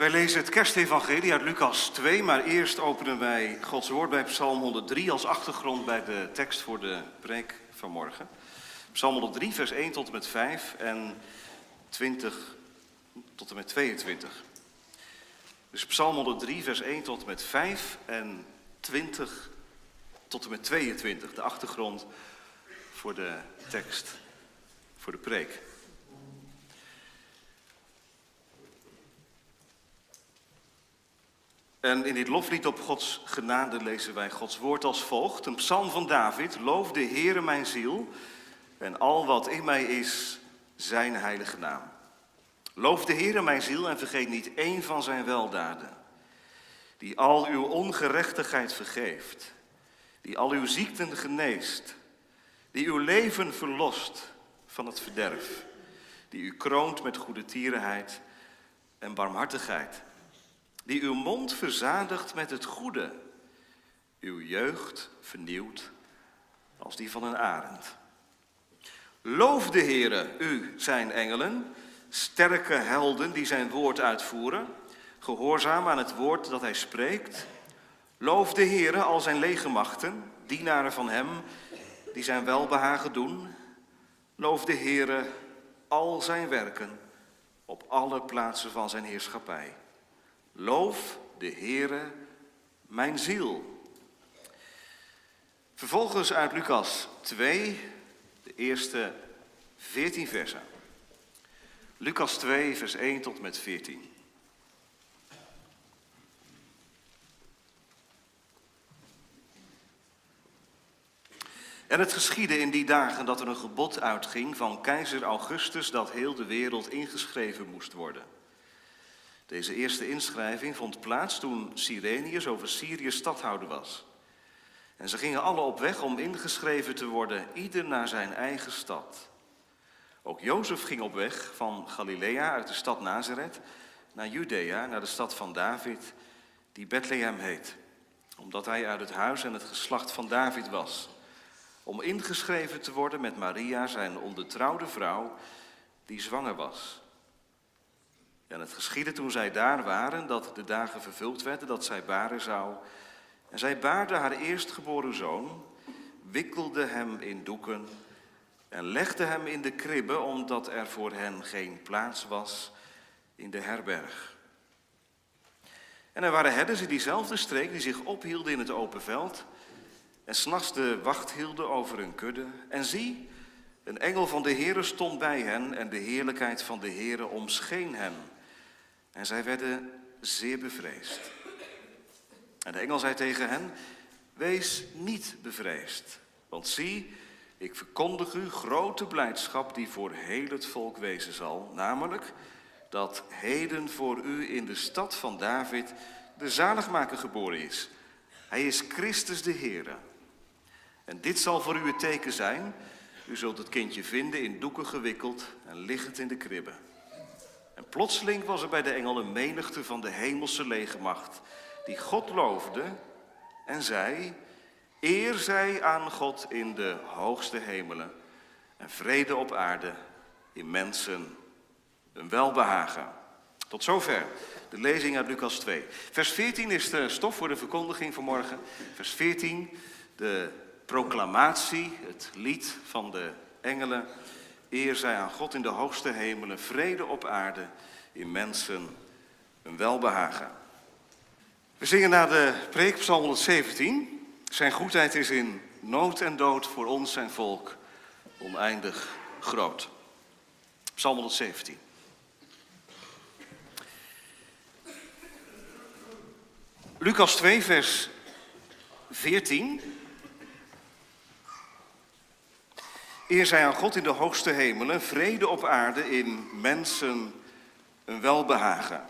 Wij lezen het kerstevangelie uit Lucas 2, maar eerst openen wij Gods woord bij Psalm 103 als achtergrond bij de tekst voor de preek van morgen. Psalm 103, vers 1 tot en met 5 en 20 tot en met 22. Dus Psalm 103, vers 1 tot en met 5 en 20 tot en met 22, de achtergrond voor de tekst voor de preek. En in dit loflied op Gods genade lezen wij Gods woord als volgt. Een psalm van David. Loof de Heere mijn ziel en al wat in mij is, zijn heilige naam. Loof de Heere mijn ziel en vergeet niet één van zijn weldaden. Die al uw ongerechtigheid vergeeft. Die al uw ziekten geneest. Die uw leven verlost van het verderf. Die u kroont met goede tierenheid en barmhartigheid die uw mond verzadigt met het goede, uw jeugd vernieuwt als die van een arend. Loof de Heere, u zijn engelen, sterke helden die zijn woord uitvoeren, gehoorzaam aan het woord dat hij spreekt. Loof de Heere al zijn legermachten, dienaren van hem die zijn welbehagen doen. Loof de Heere al zijn werken op alle plaatsen van zijn heerschappij. Loof de Heere, mijn ziel. Vervolgens uit Lucas 2, de eerste 14 versen. Lucas 2, vers 1 tot met 14. En het geschiedde in die dagen dat er een gebod uitging van keizer Augustus dat heel de wereld ingeschreven moest worden. Deze eerste inschrijving vond plaats toen Sirenius over Syrië stadhouder was. En ze gingen alle op weg om ingeschreven te worden, ieder naar zijn eigen stad. Ook Jozef ging op weg van Galilea uit de stad Nazareth naar Judea, naar de stad van David, die Bethlehem heet, omdat hij uit het huis en het geslacht van David was, om ingeschreven te worden met Maria, zijn ondertrouwde vrouw, die zwanger was. En het geschiedde toen zij daar waren dat de dagen vervuld werden dat zij baren zou. En zij baarde haar eerstgeboren zoon, wikkelde hem in doeken en legde hem in de kribbe omdat er voor hen geen plaats was in de herberg. En er waren herders in diezelfde streek die zich ophielden in het open veld en s'nachts de wacht hielden over hun kudde. En zie, een engel van de Heere stond bij hen en de heerlijkheid van de Heere omscheen hen. En zij werden zeer bevreesd. En de engel zei tegen hen: Wees niet bevreesd, want zie, ik verkondig u grote blijdschap die voor heel het volk wezen zal, namelijk dat heden voor u in de stad van David de zaligmaker geboren is. Hij is Christus de Heere. En dit zal voor u het teken zijn. U zult het kindje vinden in doeken gewikkeld en liggend in de kribbe. En plotseling was er bij de engel een menigte van de hemelse legermacht, die God loofde en zei, eer zij aan God in de hoogste hemelen en vrede op aarde in mensen een welbehagen. Tot zover de lezing uit Lucas 2. Vers 14 is de stof voor de verkondiging van morgen. Vers 14, de proclamatie, het lied van de engelen. Eer zij aan God in de hoogste hemelen, vrede op aarde, in mensen een welbehagen. We zingen naar de preek Psalm 117. Zijn goedheid is in nood en dood voor ons zijn volk oneindig groot. Psalm 117. Lucas 2, vers 14. Eer zij aan God in de hoogste hemelen, vrede op aarde in mensen een welbehagen.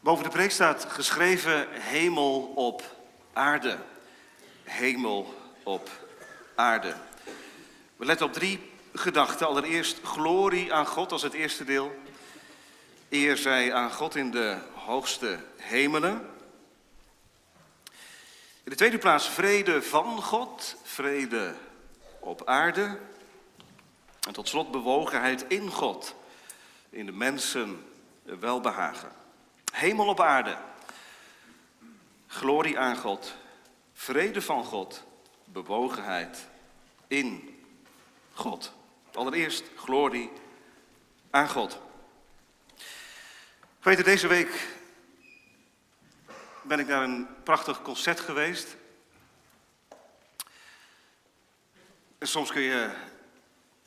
Boven de preek staat geschreven hemel op aarde. Hemel op aarde. We letten op drie gedachten. Allereerst glorie aan God als het eerste deel. Eer zij aan God in de hoogste hemelen. In de tweede plaats vrede van God, vrede op aarde. En tot slot bewogenheid in God, in de mensen welbehagen. Hemel op aarde. Glorie aan God. Vrede van God. Bewogenheid in God. Allereerst glorie aan God. Weet deze week ben ik naar een prachtig concert geweest. En soms kun je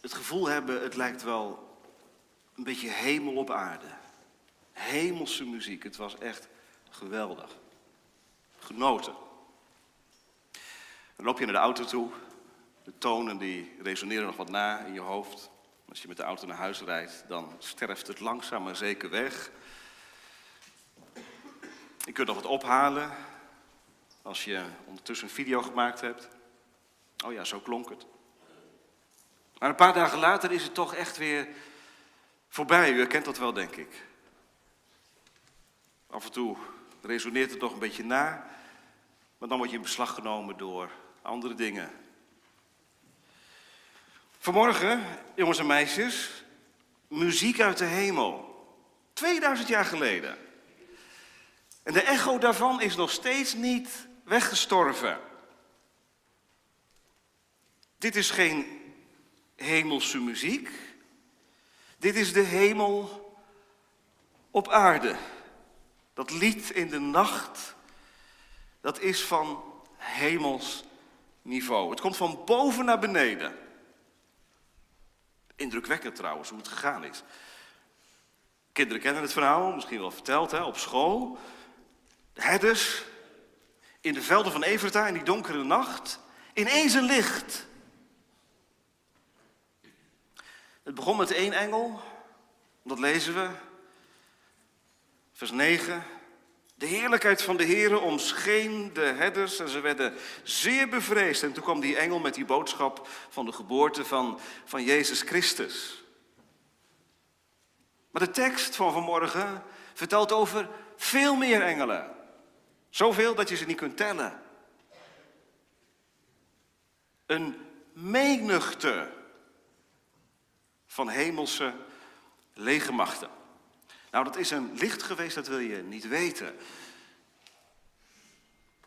het gevoel hebben, het lijkt wel een beetje hemel op aarde. Hemelse muziek, het was echt geweldig. Genoten. Dan loop je naar de auto toe, de tonen die resoneren nog wat na in je hoofd. Als je met de auto naar huis rijdt, dan sterft het langzaam maar zeker weg. Je kunt nog wat ophalen als je ondertussen een video gemaakt hebt. Oh ja, zo klonk het. Maar een paar dagen later is het toch echt weer voorbij. U herkent dat wel, denk ik. Af en toe resoneert het nog een beetje na, maar dan word je in beslag genomen door andere dingen. Vanmorgen, jongens en meisjes, muziek uit de hemel. 2000 jaar geleden. En de echo daarvan is nog steeds niet weggestorven. Dit is geen hemelse muziek. Dit is de hemel op aarde. Dat lied in de nacht, dat is van hemels niveau. Het komt van boven naar beneden. Indrukwekkend trouwens hoe het gegaan is. Kinderen kennen het verhaal, misschien wel verteld hè, op school. De herders in de velden van Everta in die donkere nacht. Ineens een licht. Het begon met één engel, dat lezen we. Vers 9. De heerlijkheid van de Heere omscheen de herders en ze werden zeer bevreesd. En toen kwam die engel met die boodschap van de geboorte van, van Jezus Christus. Maar de tekst van vanmorgen vertelt over veel meer engelen. Zoveel dat je ze niet kunt tellen. Een menigte van hemelse legermachten. Nou, dat is een licht geweest, dat wil je niet weten.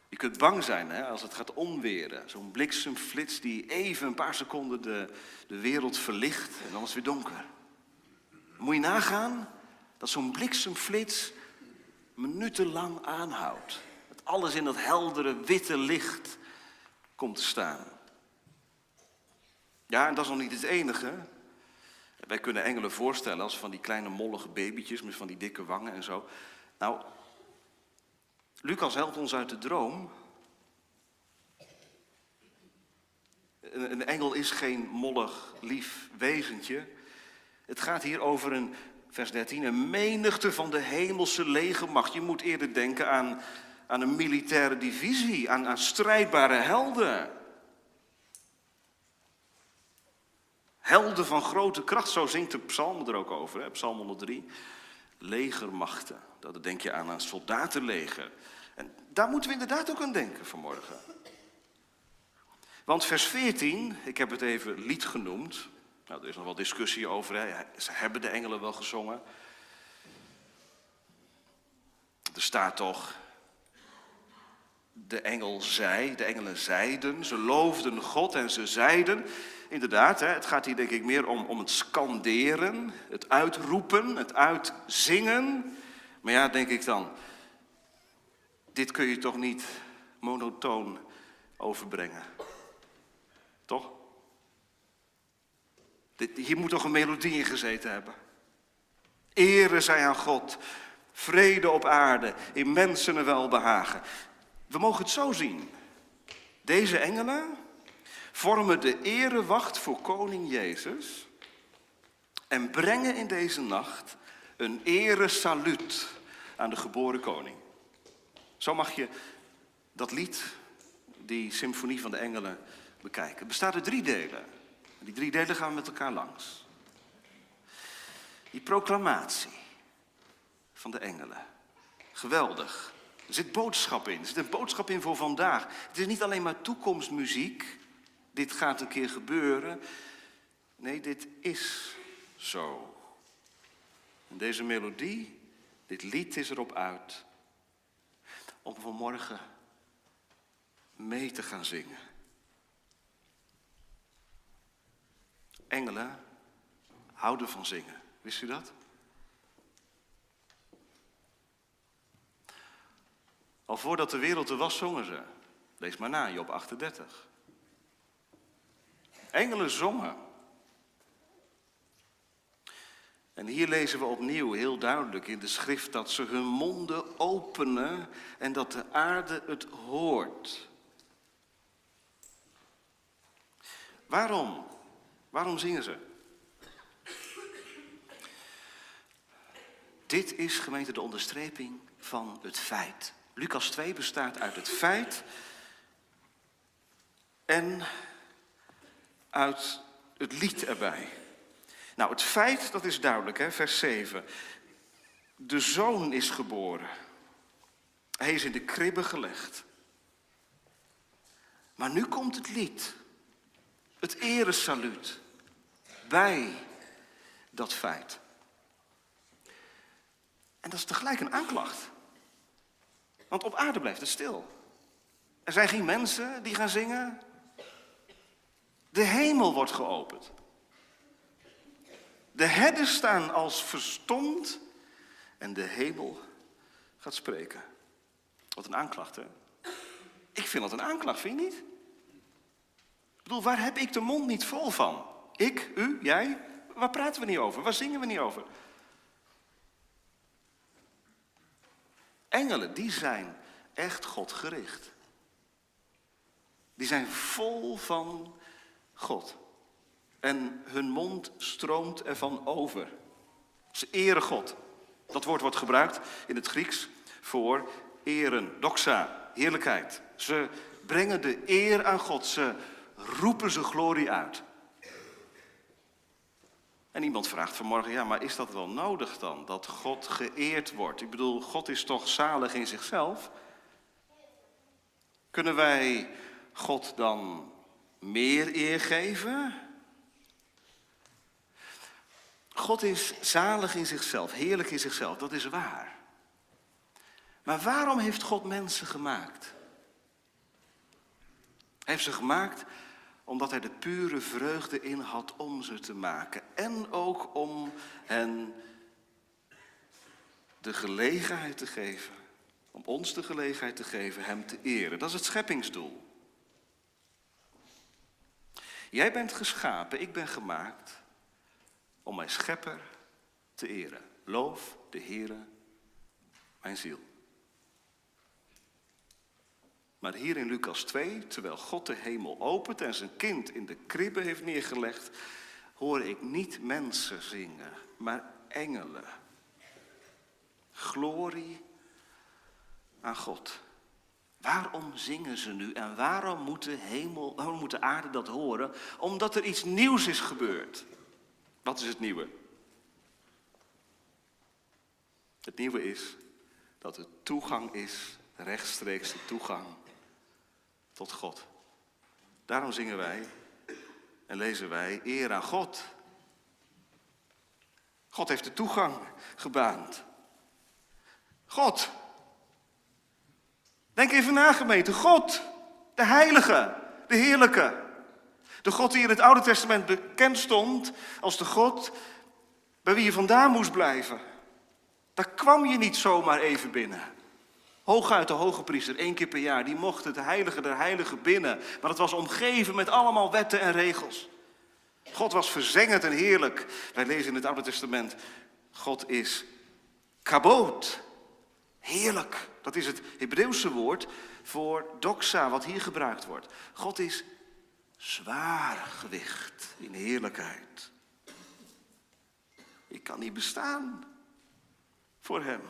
Je kunt bang zijn hè, als het gaat omweren. Zo'n bliksemflits die even een paar seconden de, de wereld verlicht en dan is het weer donker. Moet je nagaan dat zo'n bliksemflits minutenlang aanhoudt. Dat alles in dat heldere witte licht komt te staan. Ja, en dat is nog niet het enige. Wij kunnen engelen voorstellen als van die kleine mollige babytjes met van die dikke wangen en zo. Nou, Lucas helpt ons uit de droom. Een, engel is geen mollig, lief wezentje. Het gaat hier over een, vers 13, een menigte van de hemelse legermacht. Je moet eerder denken aan, aan een militaire divisie, aan, aan strijdbare helden. Helden van grote kracht, zo zingt de psalm er ook over, hè? psalm 103. Legermachten, dat denk je aan een soldatenleger. En daar moeten we inderdaad ook aan denken vanmorgen. Want vers 14, ik heb het even lied genoemd. Nou, er is nog wel discussie over. Hè. Ze hebben de engelen wel gezongen. Er staat toch. De engel zei, de engelen zeiden, ze loofden God en ze zeiden inderdaad, het gaat hier denk ik meer om, om het skanderen, het uitroepen, het uitzingen. Maar ja, denk ik dan, dit kun je toch niet monotoon overbrengen? Toch? Hier moet toch een melodie in gezeten hebben? Ere zij aan God, vrede op aarde, in mensen welbehagen. We mogen het zo zien. Deze engelen, vormen de erewacht voor koning Jezus en brengen in deze nacht een eresaluut aan de geboren koning. Zo mag je dat lied, die symfonie van de engelen, bekijken. Het bestaat uit drie delen. Die drie delen gaan we met elkaar langs. Die proclamatie van de engelen. Geweldig. Er zit boodschap in. Er zit een boodschap in voor vandaag. Het is niet alleen maar toekomstmuziek dit gaat een keer gebeuren. Nee, dit is zo. En deze melodie Dit lied is erop uit om vanmorgen mee te gaan zingen. Engelen houden van zingen. Wist u dat? Al voordat de wereld er was, zongen ze. Lees maar na, Job 38. Engelen zongen. En hier lezen we opnieuw heel duidelijk in de schrift dat ze hun monden openen en dat de aarde het hoort. Waarom? Waarom zingen ze? Dit is gemeente de onderstreping van het feit. Lucas 2 bestaat uit het feit en uit het lied erbij. Nou, het feit, dat is duidelijk, hè? vers 7. De zoon is geboren. Hij is in de kribbe gelegd. Maar nu komt het lied. Het eresaluut. Bij dat feit. En dat is tegelijk een aanklacht. Want op aarde blijft het stil. Er zijn geen mensen die gaan zingen. De hemel wordt geopend. De herden staan als verstomd en de hemel gaat spreken. Wat een aanklacht, hè? Ik vind dat een aanklacht, vind je niet? Ik bedoel, waar heb ik de mond niet vol van? Ik, u, jij? Waar praten we niet over? Waar zingen we niet over? Engelen, die zijn echt God gericht. Die zijn vol van God. En hun mond stroomt ervan over. Ze eren God. Dat woord wordt gebruikt in het Grieks voor eren, doxa, heerlijkheid. Ze brengen de eer aan God. Ze roepen zijn glorie uit. En iemand vraagt vanmorgen, ja, maar is dat wel nodig dan, dat God geëerd wordt? Ik bedoel, God is toch zalig in zichzelf? Kunnen wij God dan meer eer geven? God is zalig in zichzelf, heerlijk in zichzelf, dat is waar. Maar waarom heeft God mensen gemaakt? Hij heeft ze gemaakt omdat hij de pure vreugde in had om ze te maken. En ook om hen de gelegenheid te geven, om ons de gelegenheid te geven hem te eren. Dat is het scheppingsdoel. Jij bent geschapen, ik ben gemaakt om mijn schepper te eren. Loof de Heere, mijn ziel. Maar hier in Lucas 2, terwijl God de hemel opent en zijn kind in de kribbe heeft neergelegd, hoor ik niet mensen zingen, maar engelen. Glorie aan God. Waarom zingen ze nu en waarom moet de, hemel, waarom moet de aarde dat horen? Omdat er iets nieuws is gebeurd. Wat is het nieuwe? Het nieuwe is dat er toegang is, rechtstreeks de toegang tot God. Daarom zingen wij en lezen wij eer aan God. God heeft de toegang gebaand. God. Denk even na, gemeente. God, de heilige, de heerlijke. De God die in het Oude Testament bekend stond als de God bij wie je vandaan moest blijven. Daar kwam je niet zomaar even binnen. Hooguit de hoge priester, één keer per jaar, die mocht het heilige der heiligen binnen. Maar het was omgeven met allemaal wetten en regels. God was verzengend en heerlijk. Wij lezen in het Oude Testament, God is kaboot. Heerlijk. Dat is het Hebreeuwse woord voor doxa, wat hier gebruikt wordt. God is zwaar gewicht in heerlijkheid. Ik kan niet bestaan voor hem.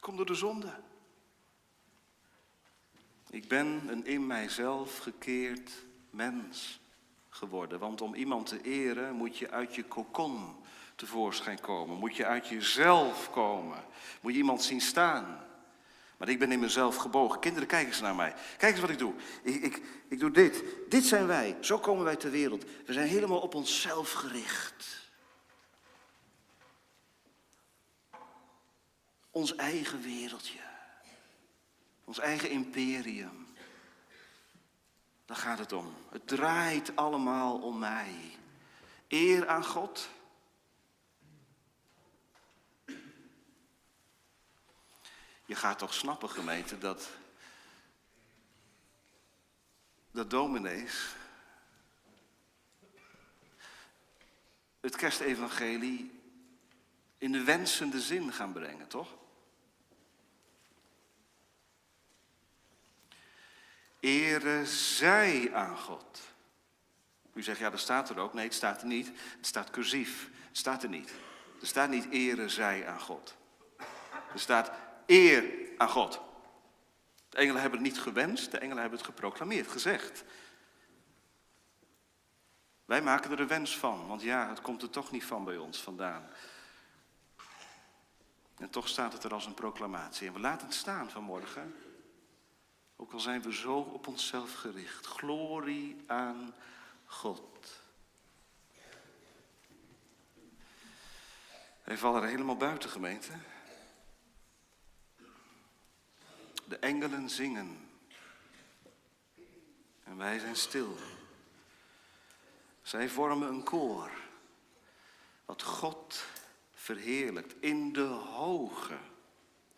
Komt door de zonde. Ik ben een in mijzelf gekeerd mens geworden. Want om iemand te eren moet je uit je kokon tevoorschijn komen. Moet je uit jezelf komen. Moet je iemand zien staan. Maar ik ben in mezelf gebogen. Kinderen, kijk eens naar mij. Kijk eens wat ik doe. Ik, ik, ik doe dit. Dit zijn wij. Zo komen wij ter wereld. We zijn helemaal op onszelf gericht. ons eigen wereldje. Ons eigen imperium. Daar gaat het om. Het draait allemaal om mij. Eer aan God. Je gaat toch snappen, gemeente, dat, dat dominees het kerstevangelie in de wensende zin gaan brengen, toch? Ere zij aan God. U zegt, ja, dat staat er ook. Nee, het staat er niet. Het staat cursief. Het staat er niet. Er staat niet ere zij aan God. Er staat eer aan God. De engelen hebben het niet gewenst, de engelen hebben het geproclameerd, gezegd. Wij maken er een wens van, want ja, het komt er toch niet van bij ons vandaan. En toch staat het er als een proclamatie. En we laten het staan vanmorgen. Ook al zijn we zo op onszelf gericht. Glorie aan God. Wij vallen er helemaal buiten, gemeente. De engelen zingen. En wij zijn stil. Zij vormen een koor. Wat God verheerlijkt in de hoge.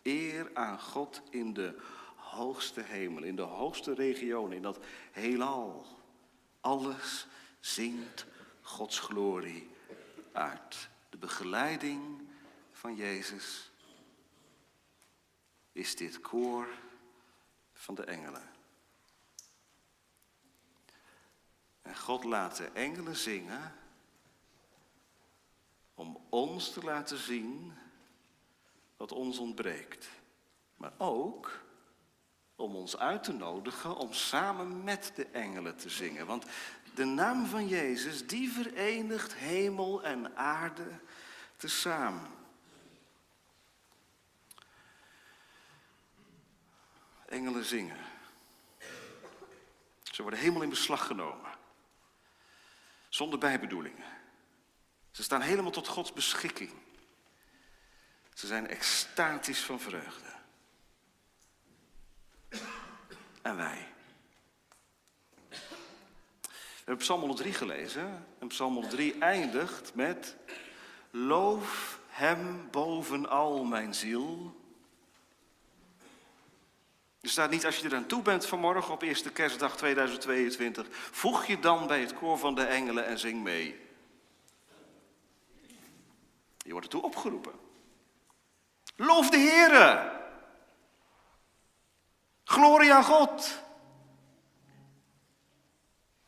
Eer aan God in de hoogste hemel, in de hoogste regionen, in dat heelal. Alles zingt Gods glorie uit. De begeleiding van Jezus is dit koor van de engelen. En God laat de engelen zingen om ons te laten zien wat ons ontbreekt. Maar ook om ons uit te nodigen om samen met de engelen te zingen. Want de naam van Jezus, die verenigt hemel en aarde tezamen. Engelen zingen. Ze worden helemaal in beslag genomen. Zonder bijbedoelingen. Ze staan helemaal tot Gods beschikking. Ze zijn extatisch van vreugde. En wij. We hebben Psalm 103 gelezen. En Psalm 103 eindigt met... Loof hem bovenal, mijn ziel. Er staat niet, als je eraan toe bent vanmorgen op eerste kerstdag 2022, voeg je dan bij het koor van de engelen en zing mee. Je wordt ertoe opgeroepen. Loof de Heere. Glorie aan God.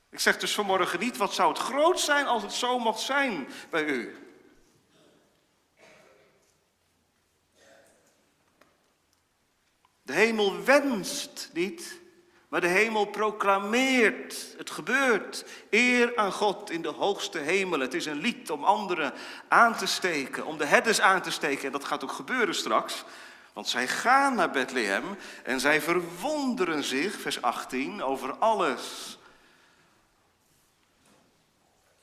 Ik zeg dus vanmorgen niet, wat zou het groot zijn als het zo mocht zijn bij u. De hemel wenst niet, maar de hemel proclameert. Het gebeurt. Eer aan God in de hoogste hemel. Het is een lied om anderen aan te steken, om de herders aan te steken. En dat gaat ook gebeuren straks. Want zij gaan naar Bethlehem en zij verwonderen zich, vers 18, over alles.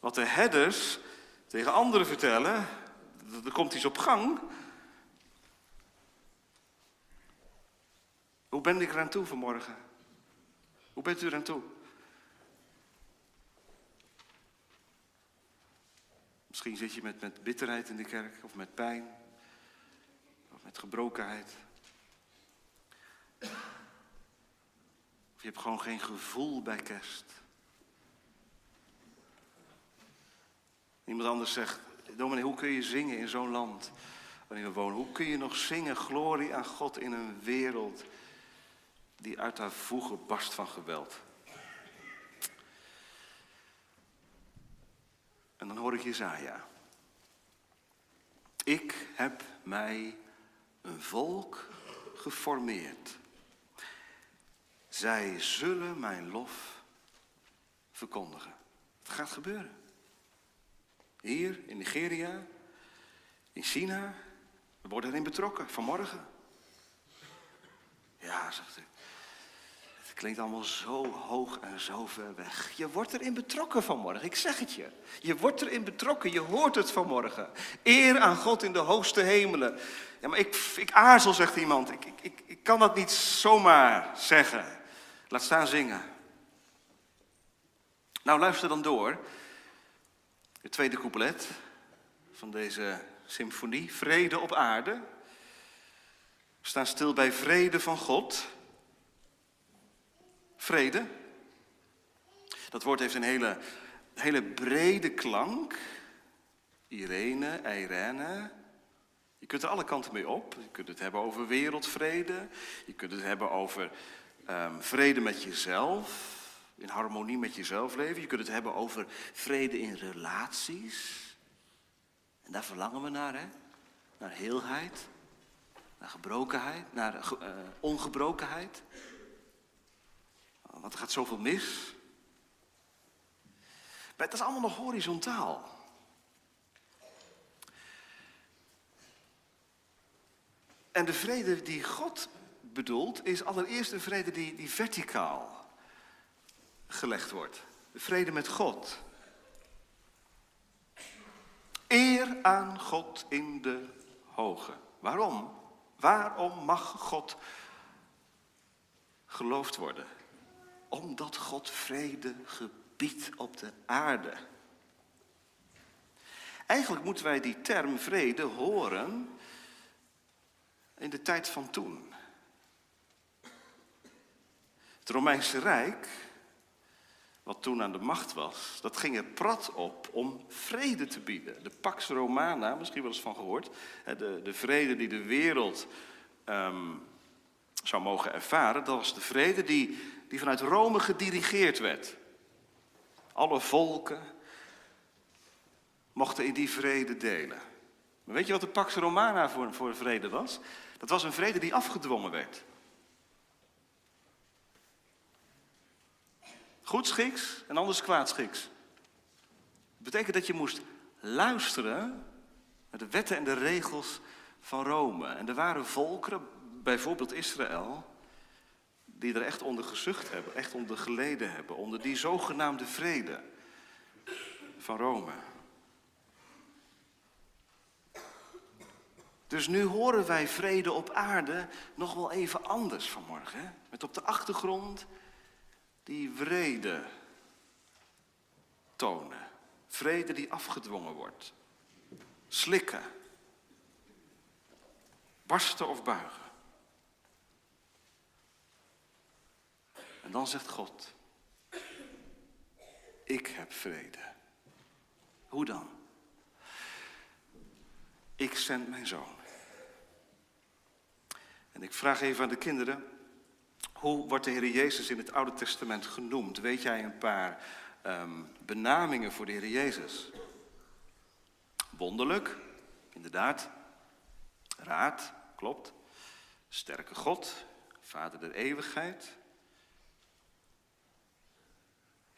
Wat de herders tegen anderen vertellen, er komt iets op gang. Hoe ben ik eraan toe vanmorgen? Hoe bent u eraan toe? Misschien zit je met, met bitterheid in de kerk of met pijn of met gebrokenheid. Of je hebt gewoon geen gevoel bij kerst. Iemand anders zegt, dominee, hoe kun je zingen in zo'n land waarin we wonen? Hoe kun je nog zingen glorie aan God in een wereld die uit haar voegen barst van geweld. En dan hoor ik Jezaja. Ik heb mij een volk geformeerd. Zij zullen mijn lof verkondigen. Het gaat gebeuren. Hier in Nigeria, in China, we worden erin betrokken vanmorgen. Ja, zegt u. klinkt allemaal zo hoog en zo ver weg. Je wordt erin betrokken vanmorgen, ik zeg het je. Je wordt erin betrokken, je hoort het vanmorgen. Eer aan God in de hoogste hemelen. Ja, maar ik, ik aarzel, zegt iemand. Ik, ik, ik, ik kan dat niet zomaar zeggen. Laat staan zingen. Nou, luister dan door. Het tweede couplet van deze symfonie. Vrede op aarde. We staan stil bij vrede van God. Vrede. Dat woord heeft een hele, hele brede klank. Irene, Irene. Je kunt er alle kanten mee op. Je kunt het hebben over wereldvrede. Je kunt het hebben over um, vrede met jezelf. In harmonie met jezelf leven. Je kunt het hebben over vrede in relaties. En daar verlangen we naar, hè? Naar heelheid, naar gebrokenheid, naar uh, ongebrokenheid. Want er gaat zoveel mis. Maar het is allemaal nog horizontaal. En de vrede die God bedoelt, is allereerst een vrede die, die verticaal gelegd wordt. De vrede met God. Eer aan God in de hoge. Waarom? Waarom mag God geloofd worden? Omdat God vrede gebiedt op de aarde. Eigenlijk moeten wij die term vrede horen in de tijd van toen. Het Romeinse Rijk, wat toen aan de macht was, dat ging er prat op om vrede te bieden. De Pax Romana, misschien wel eens van gehoord, de, de vrede die de wereld um, zou mogen ervaren, dat was de vrede die, die vanuit Rome gedirigeerd werd. Alle volken mochten in die vrede delen. Maar weet je wat de Pax Romana voor, voor vrede was? Dat was een vrede die afgedwongen werd. Goedschiks en anders kwaadschiks. Dat betekent dat je moest luisteren naar de wetten en de regels van Rome. En er waren volkeren, bijvoorbeeld Israël, die er echt onder gezucht hebben, echt onder geleden hebben, onder die zogenaamde vrede van Rome. Dus nu horen wij vrede op aarde nog wel even anders vanmorgen. Met op de achtergrond die vrede tonen. Vrede die afgedwongen wordt. Slikken. Barsten of buigen. En dan zegt God, ik heb vrede. Hoe dan? Ik zend mijn zoon. En ik vraag even aan de kinderen, hoe wordt de Heer Jezus in het Oude Testament genoemd? Weet jij een paar um, benamingen voor de Heer Jezus? Wonderlijk, inderdaad. Raad, klopt. Sterke God, Vader der eeuwigheid.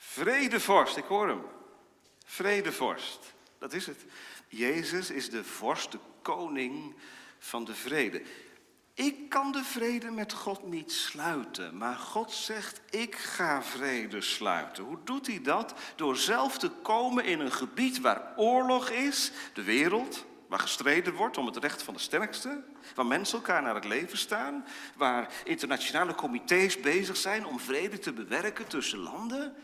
Vredevorst, ik hoor hem. Vredevorst, dat is het. Jezus is de vorst, de koning van de vrede. Ik kan de vrede met God niet sluiten, maar God zegt, ik ga vrede sluiten. Hoe doet hij dat? Door zelf te komen in een gebied waar oorlog is, de wereld, waar gestreden wordt om het recht van de sterkste, waar mensen elkaar naar het leven staan, waar internationale comité's bezig zijn om vrede te bewerken tussen landen.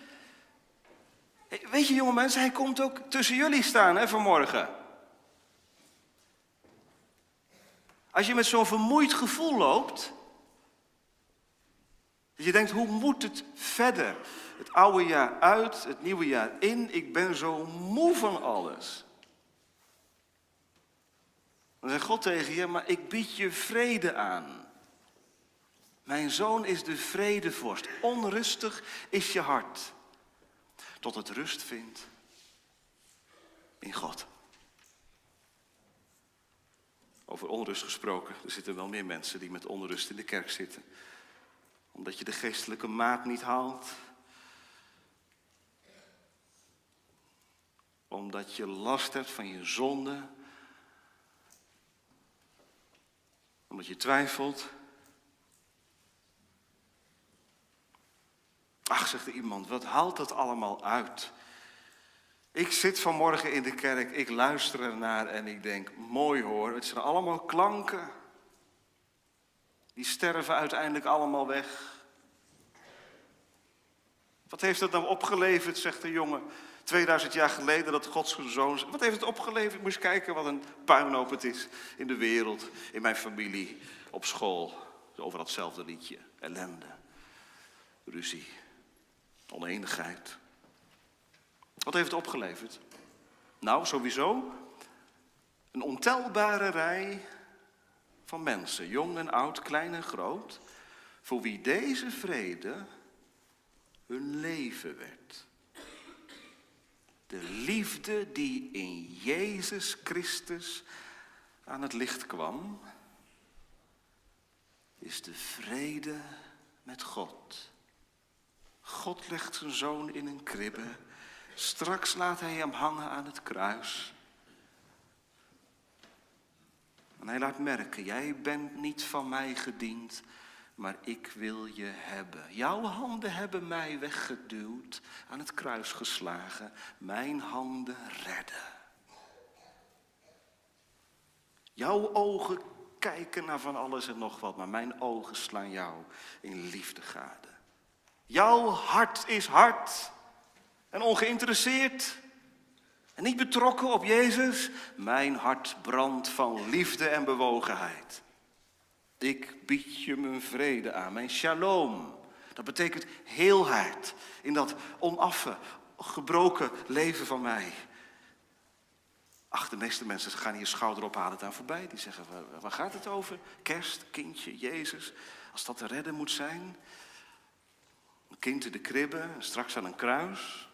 Weet je, jonge mensen, hij komt ook tussen jullie staan hè, vanmorgen. Als je met zo'n vermoeid gevoel loopt, dat je denkt, hoe moet het verder? Het oude jaar uit, het nieuwe jaar in, ik ben zo moe van alles. Dan zegt God tegen je, maar ik bied je vrede aan. Mijn zoon is de vredevorst. Onrustig is je hart. Tot het rust vindt in God. Over onrust gesproken, er zitten wel meer mensen die met onrust in de kerk zitten. Omdat je de geestelijke maat niet haalt. Omdat je last hebt van je zonde. Omdat je twijfelt. Zegt er iemand, wat haalt dat allemaal uit? Ik zit vanmorgen in de kerk, ik luister ernaar en ik denk, mooi hoor, het zijn allemaal klanken. Die sterven uiteindelijk allemaal weg. Wat heeft het nou opgeleverd, zegt de jongen, 2000 jaar geleden dat Gods zoon. Wat heeft het opgeleverd? Moest kijken wat een puinhoop het is in de wereld, in mijn familie, op school. Over datzelfde liedje. Ellende, ruzie, oneenigheid. Wat heeft het opgeleverd? Nou, sowieso een ontelbare rij van mensen, jong en oud, klein en groot, voor wie deze vrede hun leven werd. De liefde die in Jezus Christus aan het licht kwam, is de vrede met God. God legt zijn zoon in een kribbe. Straks laat hij hem hangen aan het kruis. En hij laat merken, jij bent niet van mij gediend, maar ik wil je hebben. Jouw handen hebben mij weggeduwd, aan het kruis geslagen. Mijn handen redden. Jouw ogen kijken naar van alles en nog wat, maar mijn ogen slaan jou in liefde gade. Jouw hart is hard en ongeïnteresseerd en niet betrokken op Jezus. Mijn hart brandt van liefde en bewogenheid. Ik bied je mijn vrede aan, mijn shalom. Dat betekent heelheid in dat onaffe, gebroken leven van mij. Ach, de meeste mensen gaan hier schouder ophalen aan voorbij. Die zeggen, waar gaat het over? Kerst, kindje, Jezus. Als dat te redden moet zijn. Een kind in de kribbe, straks aan een kruis.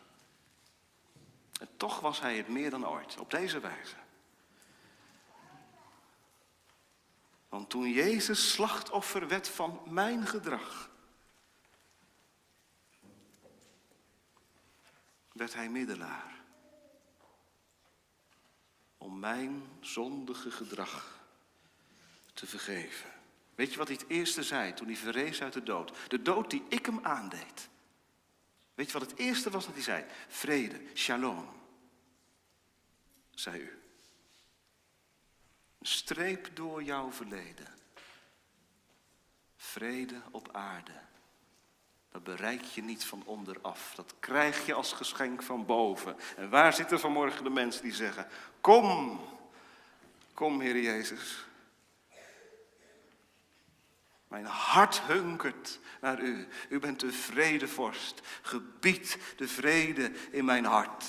En toch was hij het meer dan ooit, op deze wijze. Want toen Jezus slachtoffer werd van mijn gedrag, werd hij middelaar om mijn zondige gedrag te vergeven. Weet je wat hij het eerste zei toen hij verrees uit de dood? De dood die ik hem aandeed. Weet je wat het eerste was dat hij zei? Vrede, shalom, zei u. Een streep door jouw verleden. Vrede op aarde. Dat bereik je niet van onderaf. Dat krijg je als geschenk van boven. En waar zitten vanmorgen de mensen die zeggen: Kom, kom, Heer Jezus. Mijn hart hunkert naar u. U bent de vredevorst. Gebied de vrede in mijn hart.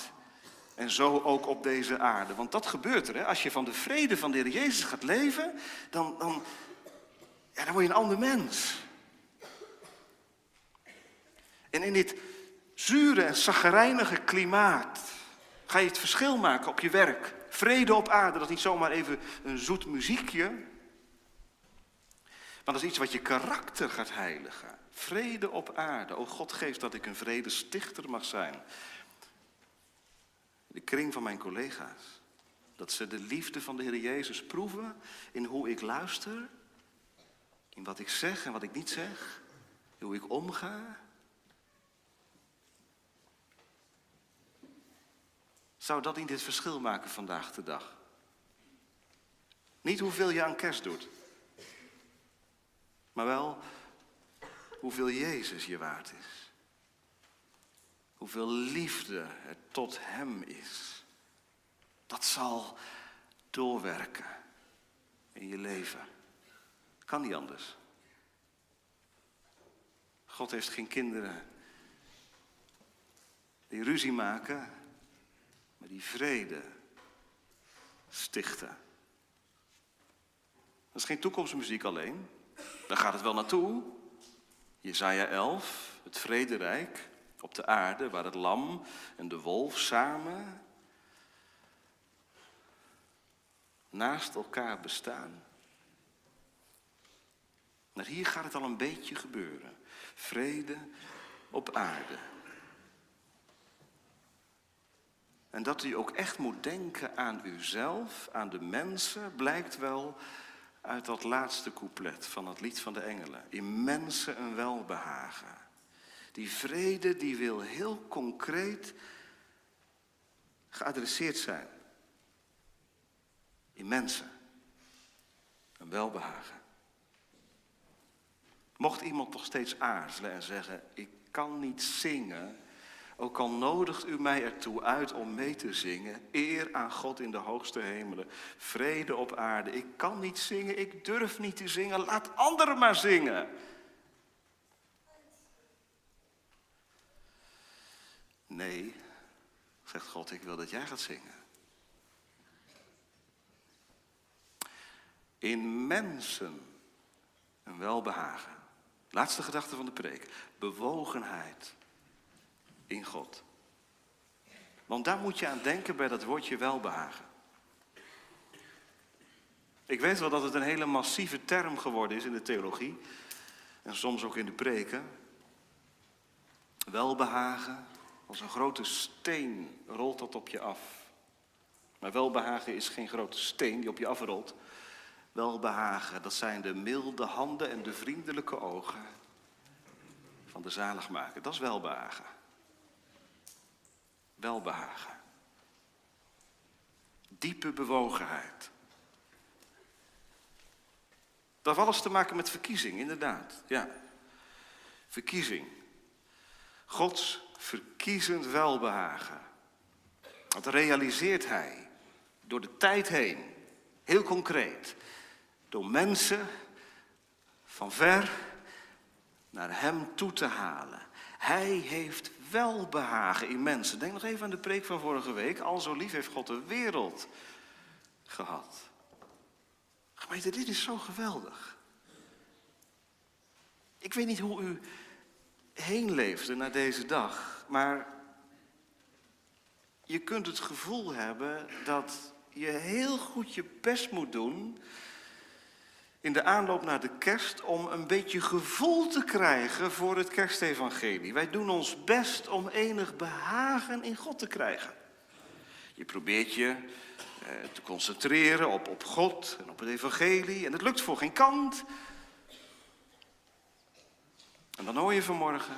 En zo ook op deze aarde. Want dat gebeurt er. Hè? Als je van de vrede van de Heer Jezus gaat leven, dan, dan, ja, dan word je een ander mens. En in dit zure en zaggerijnige klimaat ga je het verschil maken op je werk. Vrede op aarde, dat is niet zomaar even een zoet muziekje. Maar dat is iets wat je karakter gaat heiligen. Vrede op aarde. O God geeft dat ik een vredestichter mag zijn. De kring van mijn collega's. Dat ze de liefde van de Heer Jezus proeven in hoe ik luister. In wat ik zeg en wat ik niet zeg. Hoe ik omga. Zou dat niet het verschil maken vandaag de dag? Niet hoeveel je aan kerst doet, maar wel hoeveel Jezus je waard is. Hoeveel liefde er tot Hem is. Dat zal doorwerken in je leven. Kan niet anders. God heeft geen kinderen die ruzie maken maar die vrede stichten. Dat is geen toekomstmuziek alleen. Daar gaat het wel naartoe. Jezaja 11, het vrederijk op de aarde waar het lam en de wolf samen naast elkaar bestaan. Maar hier gaat het al een beetje gebeuren. Vrede op aarde. En dat u ook echt moet denken aan uzelf, aan de mensen, blijkt wel uit dat laatste couplet van het lied van de engelen. In mensen een welbehagen. Die vrede die wil heel concreet geadresseerd zijn. In mensen. Een welbehagen. Mocht iemand nog steeds aarzelen en zeggen, ik kan niet zingen, ook al nodigt u mij ertoe uit om mee te zingen, eer aan God in de hoogste hemelen, vrede op aarde. Ik kan niet zingen, ik durf niet te zingen, laat anderen maar zingen. Nee, zegt God, ik wil dat jij gaat zingen. In mensen een welbehagen. Laatste gedachte van de preek. Bewogenheid in God. Want daar moet je aan denken bij dat woordje welbehagen. Ik weet wel dat het een hele massieve term geworden is in de theologie. En soms ook in de preken. Welbehagen, als een grote steen rolt dat op je af. Maar welbehagen is geen grote steen die op je afrolt. Welbehagen, dat zijn de milde handen en de vriendelijke ogen van de zaligmaker. Dat is welbehagen. Welbehagen. Diepe bewogenheid. Dat heeft alles te maken met verkiezing, inderdaad. Ja. Verkiezing. Gods verkiezend welbehagen. Dat realiseert hij door de tijd heen, heel concreet. Door mensen van ver naar hem toe te halen. Hij heeft welbehagen in mensen. Denk nog even aan de preek van vorige week. Al zo lief heeft God de wereld gehad. Gemeente, dit is zo geweldig. Ik weet niet hoe u heen leefde naar deze dag, maar je kunt het gevoel hebben dat je heel goed je best moet doen in de aanloop naar de kerst om een beetje gevoel te krijgen voor het kerstevangelie. Wij doen ons best om enig behagen in God te krijgen. Je probeert je eh, te concentreren op, op God en op het evangelie en het lukt voor geen kant. En dan hoor je vanmorgen,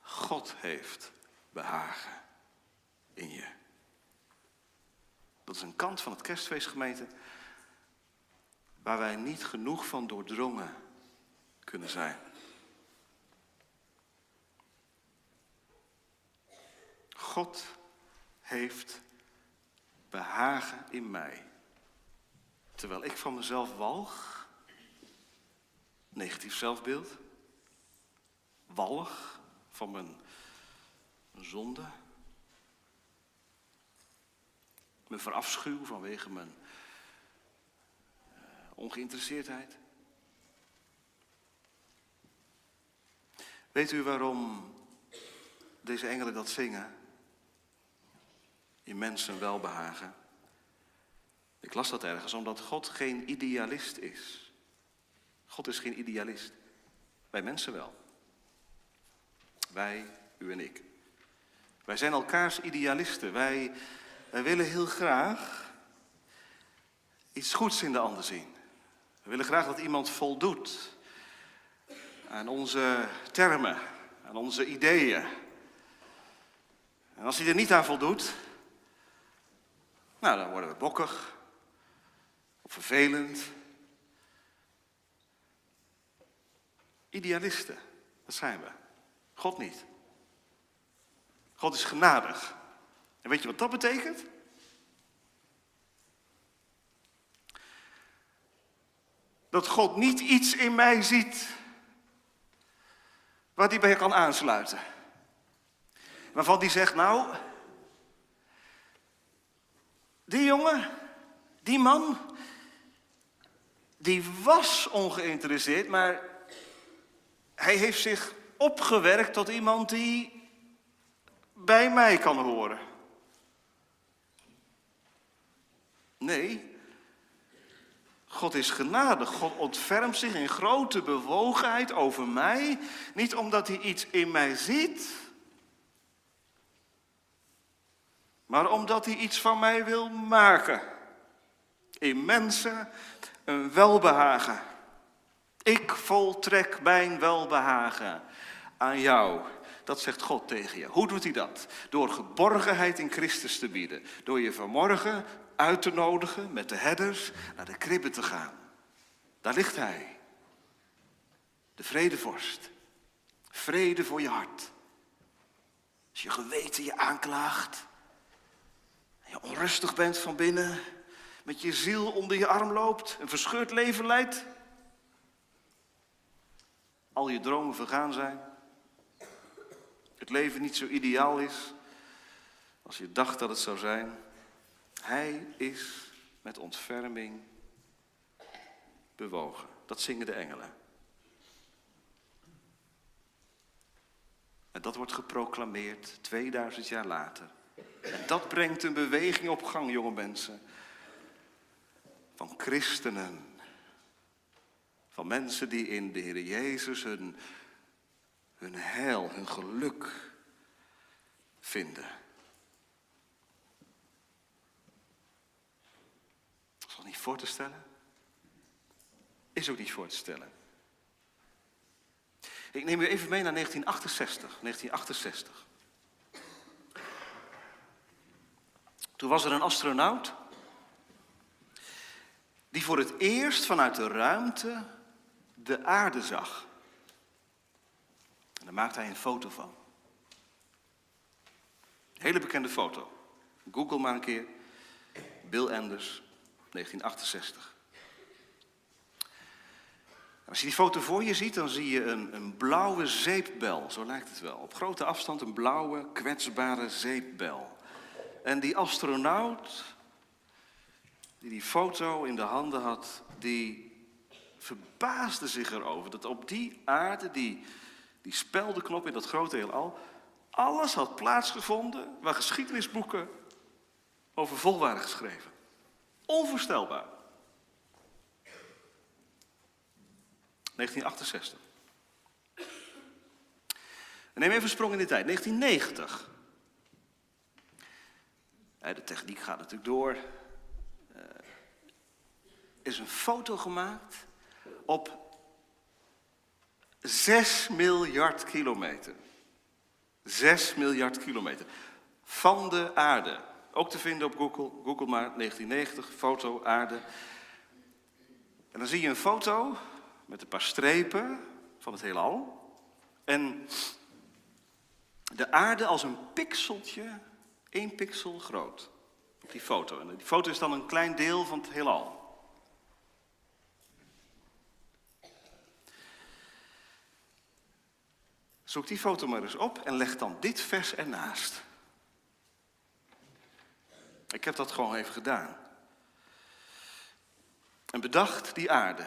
God heeft behagen in je. Dat is een kant van het kerstfeestgemeente waar wij niet genoeg van doordrongen kunnen zijn. God heeft behagen in mij. Terwijl ik van mezelf walg, negatief zelfbeeld, walg van mijn, zonde, mijn verafschuw vanwege mijn Ongeïnteresseerdheid. Weet u waarom deze engelen dat zingen? In mensen welbehagen. Ik las dat ergens, omdat God geen idealist is. God is geen idealist. Wij mensen wel. Wij, u en ik. Wij zijn elkaars idealisten. Wij, wij willen heel graag iets goeds in de ander zien. We willen graag dat iemand voldoet aan onze termen, aan onze ideeën. En als hij er niet aan voldoet, nou dan worden we bokkig of vervelend. Idealisten, dat zijn we. God niet. God is genadig. En weet je wat dat betekent? Dat God niet iets in mij ziet waar hij bij kan aansluiten. Waarvan hij zegt, nou, die jongen, die man, die was ongeïnteresseerd, maar hij heeft zich opgewerkt tot iemand die bij mij kan horen. Nee, God is genadig. God ontfermt zich in grote bewogenheid over mij. Niet omdat hij iets in mij ziet, maar omdat hij iets van mij wil maken. In mensen een welbehagen. Ik voltrek mijn welbehagen aan jou. Dat zegt God tegen je. Hoe doet hij dat? Door geborgenheid in Christus te bieden. Door je vanmorgen uit te nodigen met de herders naar de kribben te gaan. Daar ligt hij. De vredevorst. Vrede voor je hart. Als je geweten je aanklaagt. En je onrustig bent van binnen. Met je ziel onder je arm loopt. Een verscheurd leven leidt. Al je dromen vergaan zijn. Het leven niet zo ideaal is als je dacht dat het zou zijn. Hij is met ontferming bewogen. Dat zingen de engelen. En dat wordt geproclameerd 2000 jaar later. En dat brengt een beweging op gang, jonge mensen. Van christenen. Van mensen die in de Heer Jezus hun, hun heil, hun geluk vinden. Is dat niet voor te stellen? Is ook niet voor te stellen. Ik neem u even mee naar 1968. 1968. Toen was er een astronaut die voor het eerst vanuit de ruimte de aarde zag. En daar maakte hij een foto van. Een hele bekende foto. Google maar een keer. Bill Anders, 1968. Als je die foto voor je ziet, dan zie je een, een blauwe zeepbel. Zo lijkt het wel. Op grote afstand een blauwe, kwetsbare zeepbel. En die astronaut, die die foto in de handen had, die verbaasde zich erover dat op die aarde, die, die speldenknop in dat grote heelal, alles had plaatsgevonden waar geschiedenisboeken over vol waren geschreven. Onvoorstelbaar. 1968. neem even een sprong in de tijd. 1990. De techniek gaat natuurlijk door. Eh, is een foto gemaakt op 6 miljard kilometer. 6 miljard kilometer. Van de aarde. Ook te vinden op Google. Google maar 1990, foto aarde. En dan zie je een foto met een paar strepen van het heelal. En de aarde als een pixeltje, één pixel groot. Op die foto. En die foto is dan een klein deel van het heelal. Zoek die foto maar eens op en leg dan dit vers ernaast. Ik heb dat gewoon even gedaan. En bedacht die aarde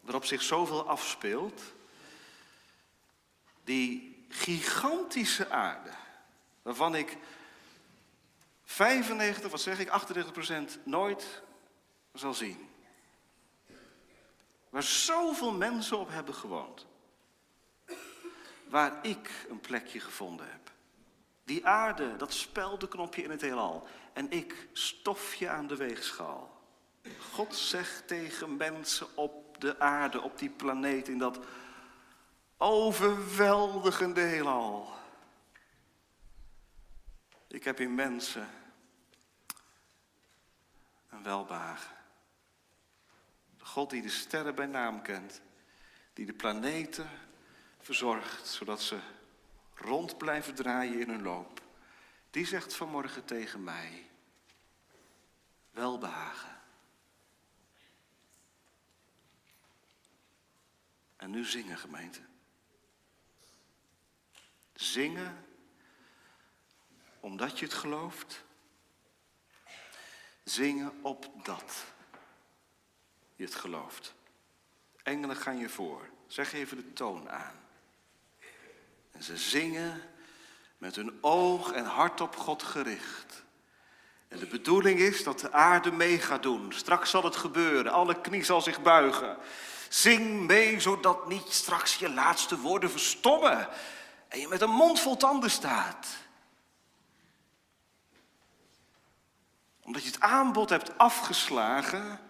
waarop zich zoveel afspeelt. Die gigantische aarde, waarvan ik 95, wat zeg ik, 38 procent nooit zal zien. Waar zoveel mensen op hebben gewoond. Waar ik een plekje gevonden heb. Die aarde, dat speldenknopje in het heelal. En ik, stofje aan de weegschaal. God zegt tegen mensen op de aarde, op die planeet, in dat overweldigende heelal. Ik heb in mensen een welbehagen. God die de sterren bij naam kent, die de planeten verzorgt, zodat ze rond blijven draaien in hun loop. Die zegt vanmorgen tegen mij, welbehagen. En nu zingen, gemeente. Zingen omdat je het gelooft. Zingen opdat je het gelooft. Engelen gaan je voor. Zeg even de toon aan. En ze zingen met hun oog en hart op God gericht. En de bedoeling is dat de aarde mee gaat doen. Straks zal het gebeuren. Alle knie zal zich buigen. Zing mee, zodat niet straks je laatste woorden verstommen en je met een mond vol tanden staat. Omdat je het aanbod hebt afgeslagen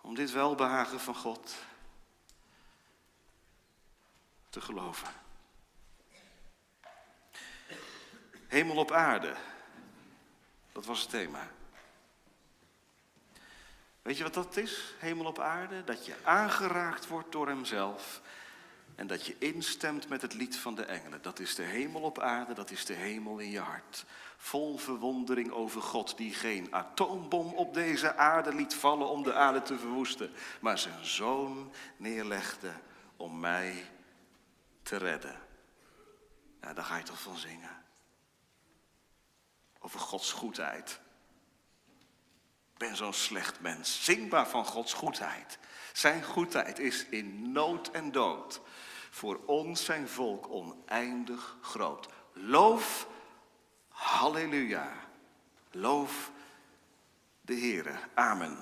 om dit welbehagen van God te geloven. Hemel op aarde, dat was het thema. Weet je wat dat is, hemel op aarde? Dat je aangeraakt wordt door Hemzelf en dat je instemt met het lied van de engelen. Dat is de hemel op aarde, dat is de hemel in je hart. Vol verwondering over God die geen atoombom op deze aarde liet vallen om de aarde te verwoesten, maar zijn zoon neerlegde om mij te redden. Ja, daar ga je toch van zingen. Over Gods goedheid. Ik ben zo'n slecht mens. Zingbaar van Gods goedheid. Zijn goedheid is in nood en dood voor ons zijn volk oneindig groot. Loof, halleluja. Loof de Heere. Amen.